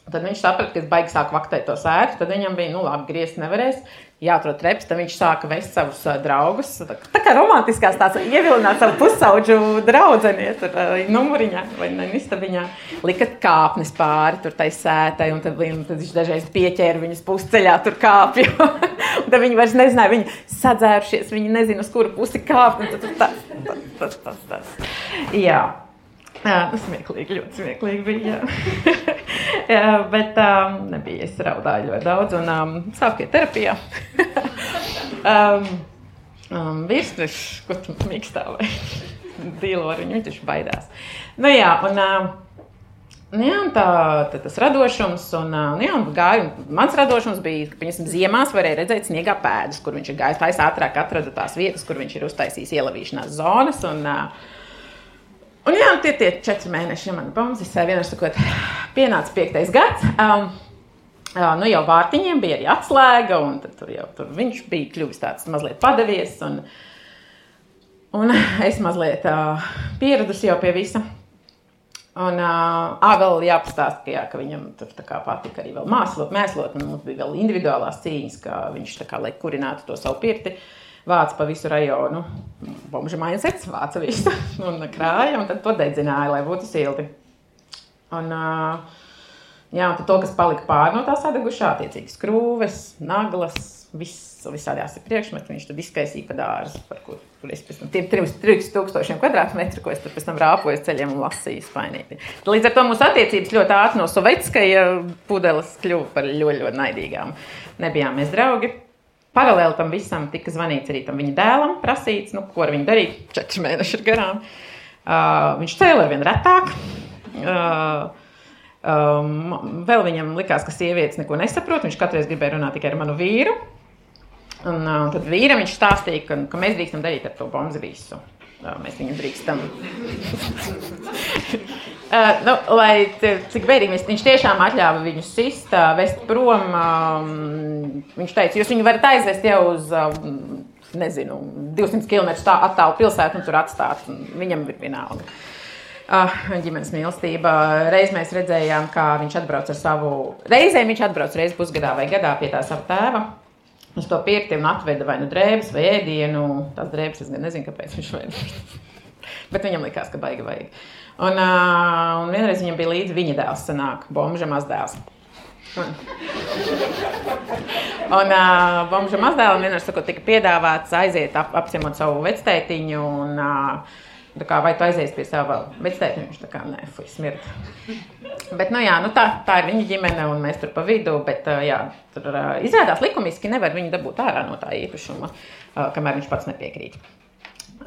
Tad viņš saprata, ka es baigi sāku vaktēt to sētu. Tad viņam bija, nu, labi, griezt nevarēs. Jāatrod treps, tad viņš sāka vest savus uh, draugus. Tā, tā kā romantiskās tās ievilināt savu pusauģu draugu, tur uh, numuriņā vai ne, istabiņā. Lika kāpnes pāri tur tai sētai, un tad, un tad viņš dažreiz pieķēra viņus pusceļā tur kāpju. tad viņi vairs nezināja, viņi sadzērušies, viņi nezina, uz kuru pusi kāpt. Tas, tas, tas, tas, tas. Jā. Jā, tas smieklīgi, ļoti smieklīgi bija. jā, bet um, nebija. Es raudāju ļoti daudz un um, sāku iet terapijā. um, um, Virsmas, ko tu mīkstā vai dīlo ar viņu, viņš baidās. Nu jā, un, um, Nu, jā, tā, tā, tas radošums, un, nu, jā, un gāju, un mans radošums bija, ka viņas ziemās varēja redzēt sniegā pēdas, kur viņš ir gājis. Tā es ātrāk atradu tās vietas, kur viņš ir uztaisījis ielavīšanās zonas. Un, uh, Un jā, tie tie četri mēneši, ja man pamazs, vienā sakot, pienāca piektais gads. Um, uh, nu jau vārtiņiem bija arī atslēga, un tur jau tur viņš bija kļuvis tāds mazliet padavies. Un, un es mazliet uh, pieradusi jau pie visa. Un uh, vēl jāpastāsta, ka, jā, ka viņam tur patika arī mēslot, un mums bija vēl individuālās cīņas, ka viņš tā kā lai kurinātu to savu pirti. Uh, vāca pa visu rajonu. Bomža mājas seks vāca visu un krāja, un tad to dedzināja, lai būtu silti. Un, jā, un to, kas palika pāri no tā sadegušā, attiecīgi skrūves, naglas, viss, visādās priekšmetā. Viņš tur izkaisīja pa dārzu, par kur, kur es pēc tam tiem 3000 kvadrātmetru, ko es pēc tam rāpoju ceļiem un lasīju spainīgi. Līdz ar to mūsu attiecības ļoti ātri no sovietiskajā pudeles kļuva par ļoti, ļoti naidīgām. Nebijām mēs draugi. Paralēli tam visam tika zvanīts arī tam viņa dēlam, prasīts, nu, ko ar viņu darīt. Četri mēneši ir garām. Uh, viņš cēlīja ar vien retāk. Uh, um, vēl viņam likās, ka sievietes neko nesaprot. Viņš katru reizi gribēja runāt tikai ar manu vīru. Un, uh, tad vīram viņš stāstīja, ka, ka mēs drīkstam darīt ar to bombu visu. Uh, mēs viņu drīkstam. uh, nu, lai cik bēdīgi viņš tiešām atļāva viņu sist, uh, vest prom. Um, viņš teica, jūs viņu varat aizvest jau uz. Um, Nezinu, 200 km attālu pilsētu un tur atstāt. Un viņam ir vienalga. Uh, ģimenes mīlestība. Reiz mēs redzējām, kā viņš atbrauc ar savu. Reizēm viņš atbrauc reizes pusgadā vai gadā pie tā sava tēva uz to pirkti un atveda vai nu drēbes, vai ēdienu. Tās drēbes es gan nezinu, kāpēc viņš vajag. Bet viņam likās, ka baigi vajag. Un, uh, un vienreiz viņam bija līdzi viņa dēls, sanāk, bomža mazdēls. Un, un uh, bomža mazdēlam vienreiz sakot, tika piedāvāts aiziet ap, apciemot savu vectētiņu. Un, uh, Kā, vai tu aizies pie sava vectēta? Viņš tā kā nē, fuj, smird. Bet, nu, jā, nu, tā, tā ir viņa ģimene, un mēs tur pa vidu. Bet, jā, tur izrādās likumiski nevar viņu dabūt ārā no tā īpašuma, kamēr viņš pats nepiekrīt.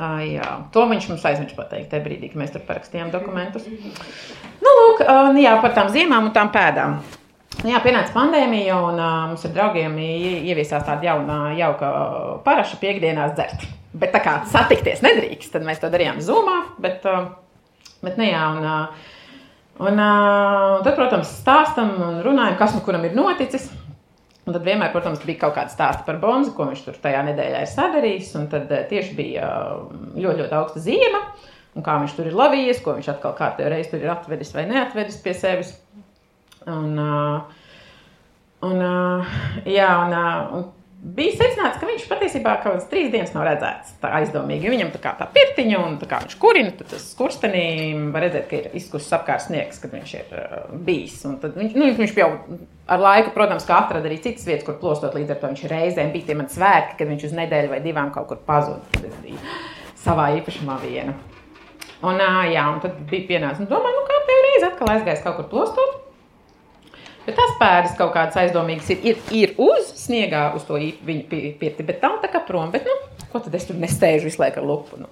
Jā, to viņš mums aizmirst pateikt, tajā brīdī, kad mēs tur parakstījām dokumentus. Nu, lūk, jā, par tām zīmām un tām pēdām. Jā, pienāca pandēmija, un uh, mums ar draugiem ieviesās tāda jauna, jauka paraša piekdienās dzert. Bet tā kā satikties nedrīkst, tad mēs to darījām Zoomā. Bet, uh, bet ne, nu jā, un, uh, un, uh, tad, protams, stāstam un runājam, kas nu kuram ir noticis. Un tad vienmēr, protams, bija kaut kāda stāsta par Bonzu, ko viņš tur tajā nedēļā ir sadarījis. Un tad tieši bija ļoti, ļoti augsta zīme, un kā viņš tur ir lavījies, ko viņš atkal kārtējo reizi tur ir atvedis vai neatvedis pie sevis. Un, un, jā, un, un bija secināts, ka viņš patiesībā kaut kādas trīs dienas nav redzēts. Tā aizdomīgi. Viņam tā kā tā pirtiņa, un tā kā viņš kurina, tad tas skurstenī var redzēt, ka ir izkusis apkārt sniegs, kad viņš ir uh, bijis. Un tad viņš, nu, viņš jau ar laiku, protams, ka atrada arī citas vietas, kur plostot. Līdz ar to viņš reizēm bija tie man svētki, kad viņš uz nedēļu vai divām kaut kur pazuda. Savā īpašumā viena. Un, uh, jā, un tad bija pienācis, un domāju, nu kā tev reiz atkal aizgājis kaut kur plostot. Bet tās pēdas kaut kādas aizdomīgas ir, ir, ir uz sniegā, uz to viņa pirti, bet tā tā kā prom. Bet, nu, ko tad es tur nestēžu visu laiku ar lupu? Nu.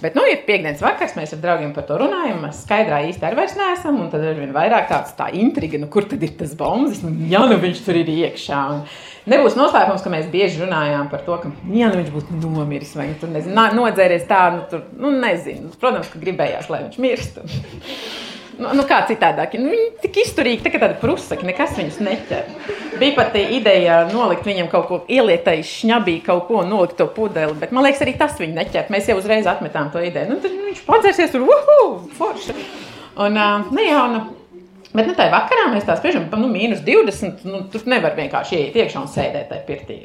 Bet, nu, ir piekdienas vakars, mēs ar draugiem par to runājam. Mēs skaidrā īsti arī vairs neesam. Un tad ir vien vairāk tāds tā intriga, nu, kur tad ir tas bombas. Nu, jā, nu viņš tur ir iekšā. Un nebūs noslēpums, ka mēs bieži runājām par to, ka, jā, nu viņš būtu nomiris vai tur, nezinu, nodzēries tā, nu, tur, nu, nezinu. Protams, ka gribējās, lai viņš mirst. Nu, nu kā citādāk, nu, viņi tik izturīgi, tā kā tādi prusaki, nekas viņus neķer. Bija pat ideja nolikt viņam kaut ko ielietai šņabī, kaut ko nolikt to pudeli, bet man liekas, arī tas viņu neķer. Mēs jau uzreiz atmetām to ideju. Nu, tad viņš padzersies tur, uhu, forši. Un, uh, nu, jā, nu, Bet nu, tajā vakarā mēs tā spiežam, nu, mīnus 20. Nu, tur nevar vienkārši iet iekšā un sēdēt tajā pirtī,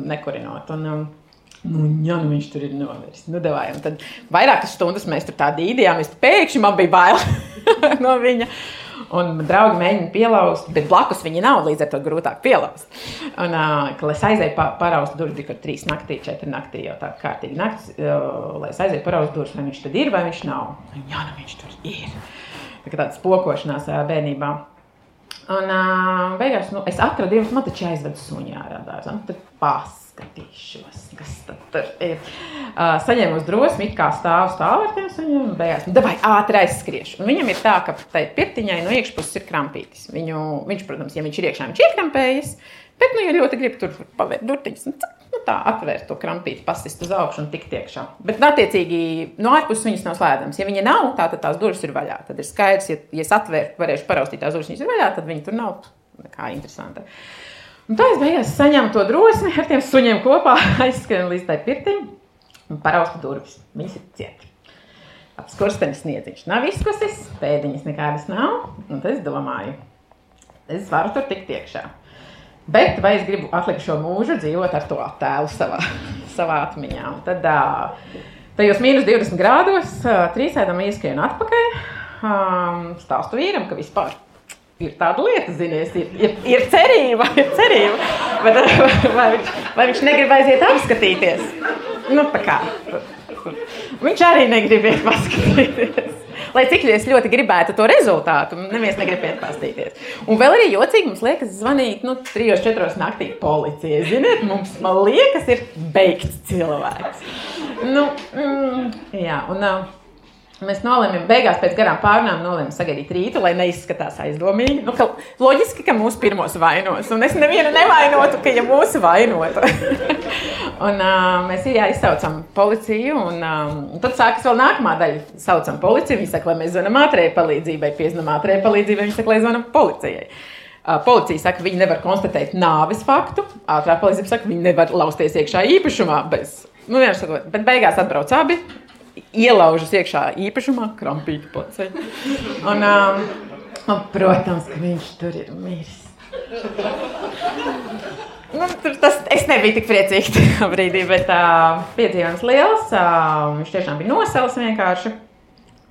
nekurinot. Un, um, Nu, jā, nu viņš tur ir nomiris. Nu, devāj, tad vairākas stundas mēs tur tā dīdījāmies. Pēkšņi man bija bail no viņa. Un draugi mēģina pielauzt, bet blakus viņa nav, līdz ar to grūtāk pielauzt. Un, uh, es aizēju pa, paraust durvis, kaut trīs naktī, četri naktī, jau tā kārtīgi naktis, uh, lai es aizēju paraust durvis, vai viņš tur ir, vai viņš nav. Jā, nu viņš tur ir. Tā kā tāda spokošanās uh, bērnībā. Un uh, beigās nu, es atradu, man taču aizvedu suņā ārā dārzā. Nu, tad pās paskatīšos, kas tur ir. Uh, saņēmu uz drosmi, kā stāvu stāvotājs, un beigās nu, vai ātri aizskriešu. Un viņam ir tā, ka tai pirtiņai no iekšpuses ir krampītis. Viņu, viņš, protams, ja viņš ir iekšā, viņš ir krampējis. Bet, nu, ja ļoti grib tur pavērt durtiņas, nu, nu, tā atvērt to krampīti, pasist uz augšu un tikt iekšā. Bet, nu, attiecīgi, no ārpuses viņas nav slēdzamas. Ja viņa nav, tā, tad tās durvis ir vaļā. Tad ir skaidrs, ja, ja es atvērtu, varēšu paraustīt tās durvis, viņas ir vaļā, tad viņi tur nav. Kā interesanti. Uh, Un tā es beigās saņēmu to drosmi ar tiem suņiem kopā, aizskrēju līdz tai pirtiņai un paraustu durvis. Viņas ir cietas. Apskurstenis sniedziņš nav izkusis, pēdiņas nekādas nav. Un es domāju, es varu tur tikt iekšā. Bet vai es gribu atlikt šo mūžu dzīvot ar to attēlu savā, savā atmiņā? Un tad tajos mīnus 20 grādos trīsēdam ieskrienu atpakaļ. Stāstu vīram, ka vispār ir tāda lieta, zinies, ir, ir, ir cerība, ir cerība. Bet, vai, viņš, vai viņš negrib aiziet apskatīties? Nu, kā. Viņš arī negrib iet paskatīties. Lai cik es ļoti gribētu to rezultātu, neviens negrib iet paskatīties. Un vēl arī jocīgi mums liekas, zvanīt nu, 3-4 naktī policijai. Ziniet, mums liekas, ir beigts cilvēks. Nu, mm, jā, un, uh, Mēs nolēmām, beigās pēc garām pārunām, nolēmām sagaidīt rītu, lai neizskatās aizdomīgi. Nu, ka, loģiski, ka mūsu pirmos vainos, un es nevienu nevainotu, ka ja mūsu vainotu. un, uh, mēs jā, izsaucam policiju, un um, tad sākas vēl nākamā daļa. Saucam policiju, viņi saka, lai mēs zvanām ātrējai palīdzībai, piezinām ātrējai palīdzībai, viņi saka, lai zvanām policijai. Uh, policija saka, ka viņi nevar konstatēt nāves faktu. Ātrā palīdzība saka, ka viņi nevar lausties iekšā īpašumā bez. Nu, sakot, bet beigās atbrauc abi ielaužas iekšā īpašumā, krampīta placē. Un, um, un, protams, ka viņš tur ir miris. Nu, tas, es nebiju tik priecīgs tajā brīdī, bet uh, piedzīvojums liels. Uh, viņš tiešām bija nosaucis vienkārši.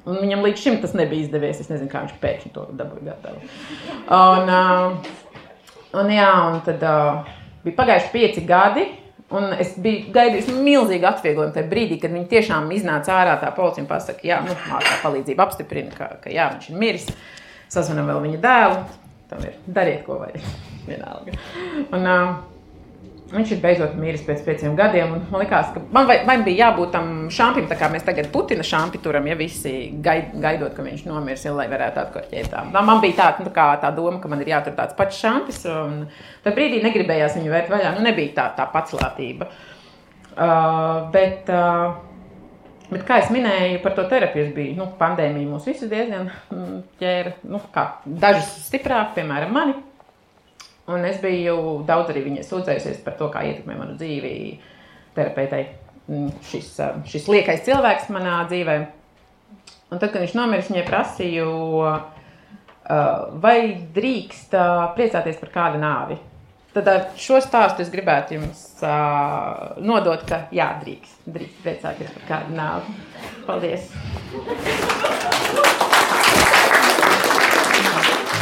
Un viņam līdz šim tas nebija izdevies. Es nezinu, kā viņš pēkšņi to dabūja gatavu. Un, uh, un, jā, un tad uh, bija pagājuši pieci gadi. Un es biju gaidījis milzīgu atvieglojumu tajā brīdī, kad viņi tiešām iznāca ārā. Tā policija pasakā, ka nu, tā palīdzība apstiprina, ka, ka jā, viņš ir miris. Sazvanām vēl viņa dēlu. Tam ir dariet, ko vajag. Vienalga. Un, uh, Viņš ir beidzot miris pēc pieciem gadiem. Man liekas, ka man vai, vai bija jābūt tam šampim, tā kā mēs tagad Putina šampi turam, ja visi gaid, gaidot, ka viņš nomirs, ja, lai varētu atkorķēt tā. Man bija tā, nu, tā doma, ka man ir jātur tāds pats šampis. Tad brīdī negribējās viņu vērt vaļā. Nu, nebija tā, tā paclātība. Uh, bet, uh, bet, kā jau minēju, par to terapiju bija. Nu, pandēmija mūs visus diezgan mm, ķēra. Nu, dažus stiprāk, piemēram, mani. Un es biju daudz arī viņai sūdzējusies par to, kā ietekmē manu dzīvi terapeitei. Mm, šis, um, šis liekais cilvēks manā dzīvē. Un tad, kad viņš nomiris, viņai prasīju, uh, vai drīkst uh, priecāties par kādu nāvi. Tad šo stāstu es gribētu jums nodot, ka jā, drīkst, drīkst priecāties par kādu nāvi. Paldies!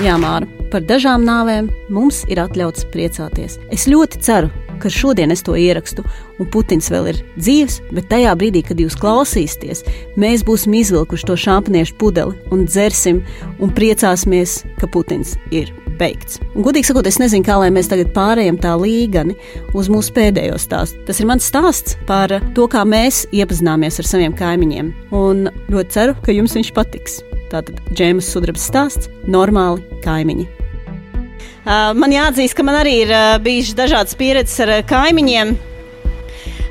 Jā, Māra, par dažām nāvēm mums ir atļauts priecāties. Es ļoti ceru, ka šodien es to ierakstu, un Putins vēl ir dzīves, bet tajā brīdī, kad jūs klausīsieties, mēs būsim izvilkuši to šāpniešu pudeli un dzersim un priecāsimies, ka Putins ir beigts. Un, godīgi sakot, es nezinu, kā lai mēs tagad pārējām tā līgani uz mūsu pēdējo stāstu. Tas ir mans stāsts par to, kā mēs iepazināmies ar saviem kaimiņiem, un ļoti ceru, ka jums viņš patiks. Tātad Džēmas sudraba stāsts - normāli kaimiņi. Man jāatzīst, ka man arī ir bijušas dažādas pieredzes ar kaimiņiem.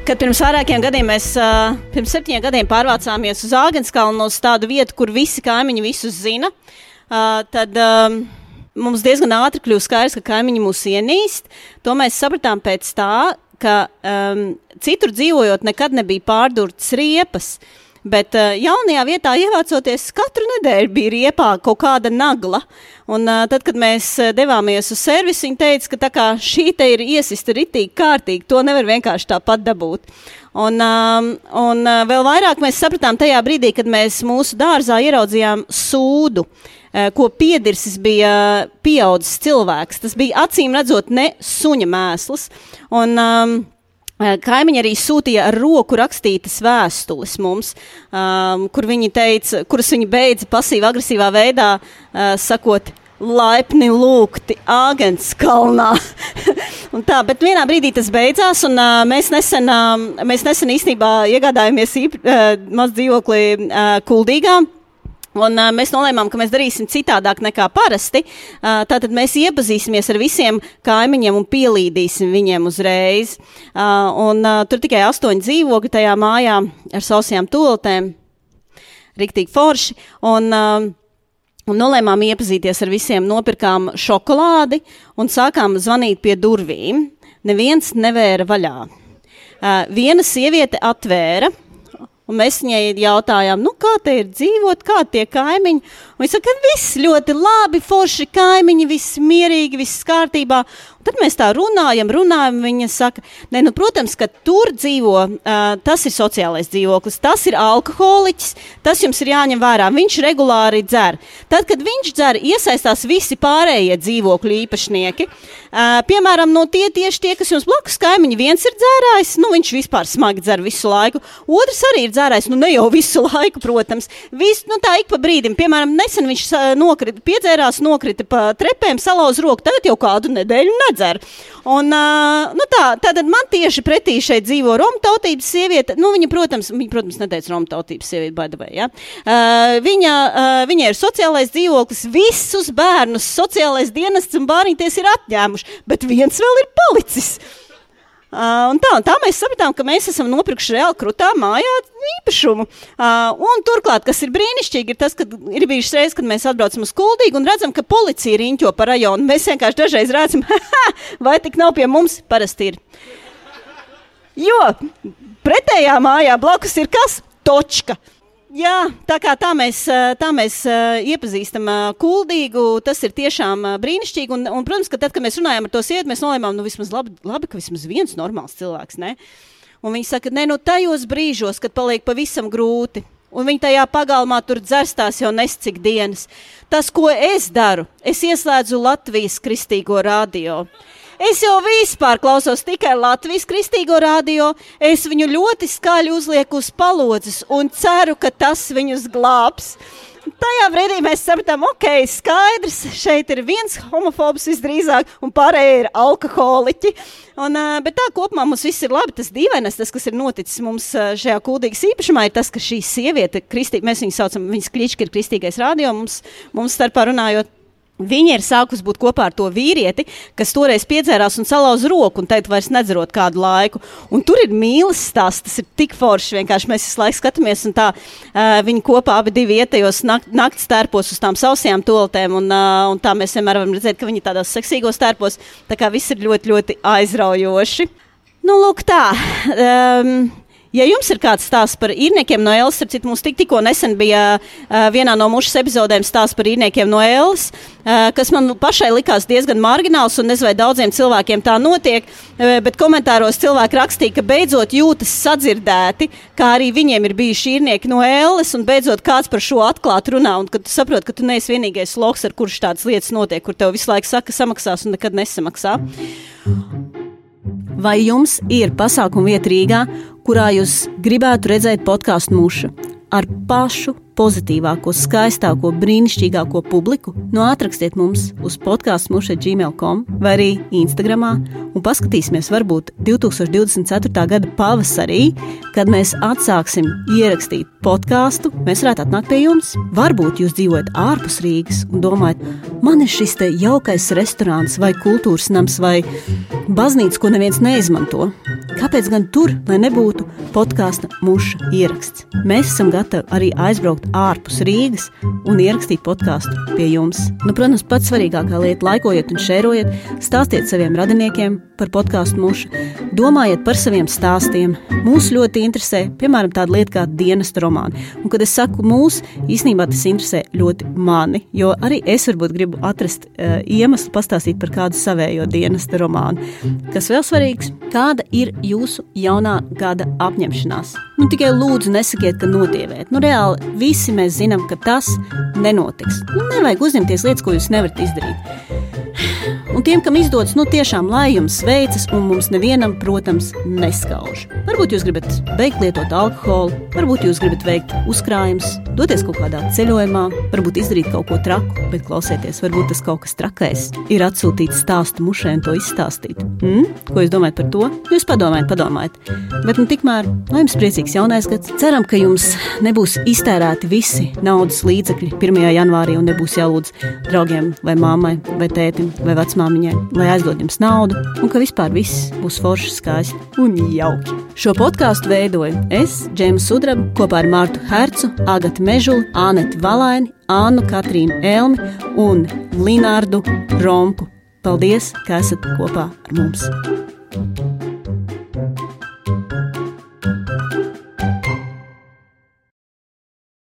Kad pirms vairākiem gadiem mēs, pirms septiņiem gadiem pārvācāmies uz Āgānskalnu, uz tādu vietu, kur visi kaimiņi visus zina, tad mums diezgan ātri kļuva skaidrs, ka kaimiņi mūs ienīst. To mēs sapratām pēc tā, ka um, citur dzīvojot, nekad nebija pārdurtas riepas. Uh, Bet uh, jaunajā vietā ievācoties, katru nedēļu bija riepā kaut kāda nagla. Un, uh, tad, kad mēs eh, devāmies uz servisu, viņi teica, ka kā, šī te ir iesista ritīgi kārtīgi, to nevar vienkārši tāpat dabūt. Un, um, un vēl vairāk mēs sapratām tajā brīdī, kad mēs mūsu dārzā ieraudzījām sūdu. Ko piedirsis bija pieaudzis cilvēks. Tas bija acīm redzot ne suņa mēsls. Un, um, kaimiņi arī sūtīja ar roku rakstītas vēstules mums, um, kur viņi teica, kuras viņi beidza pasīvi agresīvā veidā, uh, sakot, laipni lūgti Āgenskalnā. tā, bet vienā brīdī tas beidzās, un uh, mēs, nesen, uh, mēs nesen īstenībā iegādājāmies īp, uh, maz dzīvokli uh, Kuldīgā. Un, uh, mēs nolēmām, ka mēs darīsim citādāk nekā parasti. Uh, tātad mēs iepazīsimies ar visiem kaimiņiem un pielīdīsim viņiem uzreiz. Uh, un, uh, tur tikai astoņi dzīvokļi tajā mājā ar sausajām toltēm. Riktīgi forši. Un, uh, Un nolēmām iepazīties ar visiem, nopirkām šokolādi un sākām zvanīt pie durvīm. Neviens nevēra vaļā. Uh, viena sieviete atvēra, Un mēs viņai jautājām, nu, kā te ir dzīvot, kā tie kaimiņi. Un viņa saka, ka viss ļoti labi, forši kaimiņi, viss mierīgi, viss kārtībā. Tad mēs tā runājam, runājam. Viņa saka, ne, nu, protams, ka tur dzīvo, uh, tas ir sociālais dzīvoklis, tas ir alkoholiķis, tas jums ir jāņem vērā. Viņš regulāri dzer. Tad, kad viņš dzer, iesaistās visi pārējie dzīvokļu īpašnieki. Uh, piemēram, no tie tieši tie, kas jums blakus kaimiņi, viens ir dzērājs, nu, viņš vispār smagi dzer visu laiku. Otrs arī ir dzērājs, nu, ne jau visu laiku, protams. Vis, nu, tā ik pa brīdim, piemēram, nesen viņš nokrita, piedzērās, nokrita pa trepēm, salauz roku, tagad jau kādu nedēļu nedzer. Un, uh, nu tā, tātad man tieši pretī šeit dzīvo Romu tautības sieviete. Nu, viņa, protams, viņa, protams, neteica Romu tautības sieviete, baidavai. Ja? Uh, viņa, uh, viņa ir sociālais dzīvoklis, visus bērnus sociālais dienests un bārīties ir atņēmuši, bet viens vēl ir palicis. Uh, tā, tā mēs sapratām, ka mēs esam nopirkuši reāli krūtā mājā īpašumu. Uh, turklāt, kas ir brīnišķīgi, ir tas, ka ir bijušas reizes, kad mēs atbraucam uz Kuldīgu un redzam, ka policija riņķo pa rajonu. Mēs vienkārši dažreiz redzam, vai tik nav pie mums, parasti ir. Jo pretējā mājā blakus ir kas? Točka. Jā, tā kā tā mēs, tā mēs iepazīstam kuldīgu, tas ir tiešām brīnišķīgi. Un, un, protams, ka tad, kad mēs runājam ar to sievieti, mēs nolēmām, nu vismaz labi, labi ka vismaz viens normāls cilvēks, ne? Un viņi saka, ne, nu tajos brīžos, kad paliek pavisam grūti, un viņi tajā pagalmā tur dzerstās jau nescik dienas. Tas, ko es daru, es ieslēdzu Latvijas kristīgo radio. Es jau vispār klausos tikai Latvijas kristīgo radio. Es viņu ļoti skaļi uzlieku uz palodzes un ceru, ka tas viņus glābs. Tajā brīdī mēs sapratām, ok, skaidrs, šeit ir viens homofobs visdrīzāk, un pārējie ir alkoholiķi. Un, bet tā kopumā mums viss ir labi. Tas dīvainais, tas, kas ir noticis mums šajā kūdīgas īpašumā, ir tas, ka šī sieviete, kristī, mēs viņu saucam, viņas klička ir kristīgais radio, mums, mums starpā runājot. Viņa ir sākusi būt kopā ar to vīrieti, kas toreiz piedzērās un salauza roku, un teikt, vairs nedzerot kādu laiku. Un tur ir mīlestības stāsts, tas ir tik forši. Vienkārši mēs visu laiku skatāmies, un tā uh, viņi kopā abi divi ietējos nak naktas tērpos uz tām sausajām toaletēm, un, uh, un tā mēs vienmēr varam redzēt, ka viņi tādos seksīgos tērpos. Tā kā viss ir ļoti, ļoti aizraujoši. Nu, lūk, tā. Um, Ja jums ir kāds stāsts par īrniekiem no Ēlas, tad mums tik, tikko nesen bija uh, vienā no mūsu epizodēm stāsts par īrniekiem no Ēlas, uh, kas man pašai likās diezgan margināls, un nezinu, vai daudziem cilvēkiem tā notiek, uh, bet komentāros cilvēki rakstīja, ka beidzot jūtas sadzirdēti, kā arī viņiem ir bijuši īrnieki no Ēlas, un beidzot kāds par šo atklāti runā, un kad tu saproti, ka tu neesi vienīgais loks, ar kurš tādas lietas notiek, kur tev visu laiku saka, samaksās un nekad nesamaksā. Vai jums ir pasākuma vieta Rīgā, kurā jūs gribētu redzēt podkāstu mušu ar pašu pozitīvāko, skaistāko, brīnišķīgāko publiku, no atrakstiet mums uz podkāstu muša gmail.com vai arī Instagram un paskatīsimies, varbūt 2024. gada pavasarī, kad mēs atsāksim ierakstīt podkāstu, mēs varētu atnākt pie jums. Varbūt jūs dzīvojat ārpus Rīgas un domājat, man ir šis te jaukais restorāns vai kultūras nams vai baznīca, ko neviens neizmanto. Kāpēc gan tur, lai nebūtu podkāstu muša ieraksts? Mēs esam gatavi arī aizbraukt ārpus Rīgas un ierakstīt podkāstu pie jums. Nu, protams, pats svarīgākā lieta - laikojiet un šērojiet, stāstiet saviem radiniekiem par podkāstu mušu, domājiet par saviem stāstiem. Mūs ļoti interesē, piemēram, tāda lieta kā dienesta romāna. Un, kad es saku mūs, īstenībā tas interesē ļoti mani, jo arī es varbūt gribu atrast uh, iemeslu pastāstīt par kādu savējo dienesta romānu. Kas vēl svarīgs, kāda ir jūsu jaunā gada apņemšanās? Nu, tikai lūdzu, nesakiet, ka notievēt. Nu, reāli visi mēs zinām, ka tas nenotiks. Nu, nevajag uzņemties lietas, ko jūs nevarat izdarīt. Un tiem, kam izdodas, nu tiešām lai jums veicas, un mums nevienam, protams, neskauž. Varbūt jūs gribat beigt lietot alkoholu, varbūt jūs gribat veikt uzkrājumus, doties kaut kādā ceļojumā, varbūt izdarīt kaut ko traku, bet klausieties, varbūt tas kaut kas trakais ir atsūtīts stāstu mušai un to izstāstīt. Hmm? Ko jūs domājat par to? Jūs padomājiet, padomājiet. Bet nu tikmēr, lai jums priecīgs jaunais gads, ceram, ka jums nebūs iztērēti visi naudas līdzekļi 1. janvārī un nebūs jālūdz draugiem vai mammai vai tētim vai vecmāmai vecmāmiņai, lai aizdod jums naudu, un ka vispār viss būs forši, skaisti un jauki. Šo podkāstu veidoju es, Džēmas Sudraba, kopā ar Mārtu Hercu, Agatu Mežuli, Ānetu Valaini, Annu Katrīnu Elmi un Linārdu Rompu. Paldies, ka esat kopā ar mums! thank you